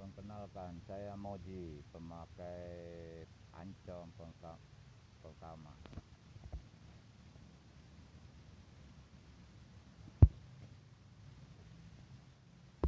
Perkenalkan, saya Moji, pemakai Ancam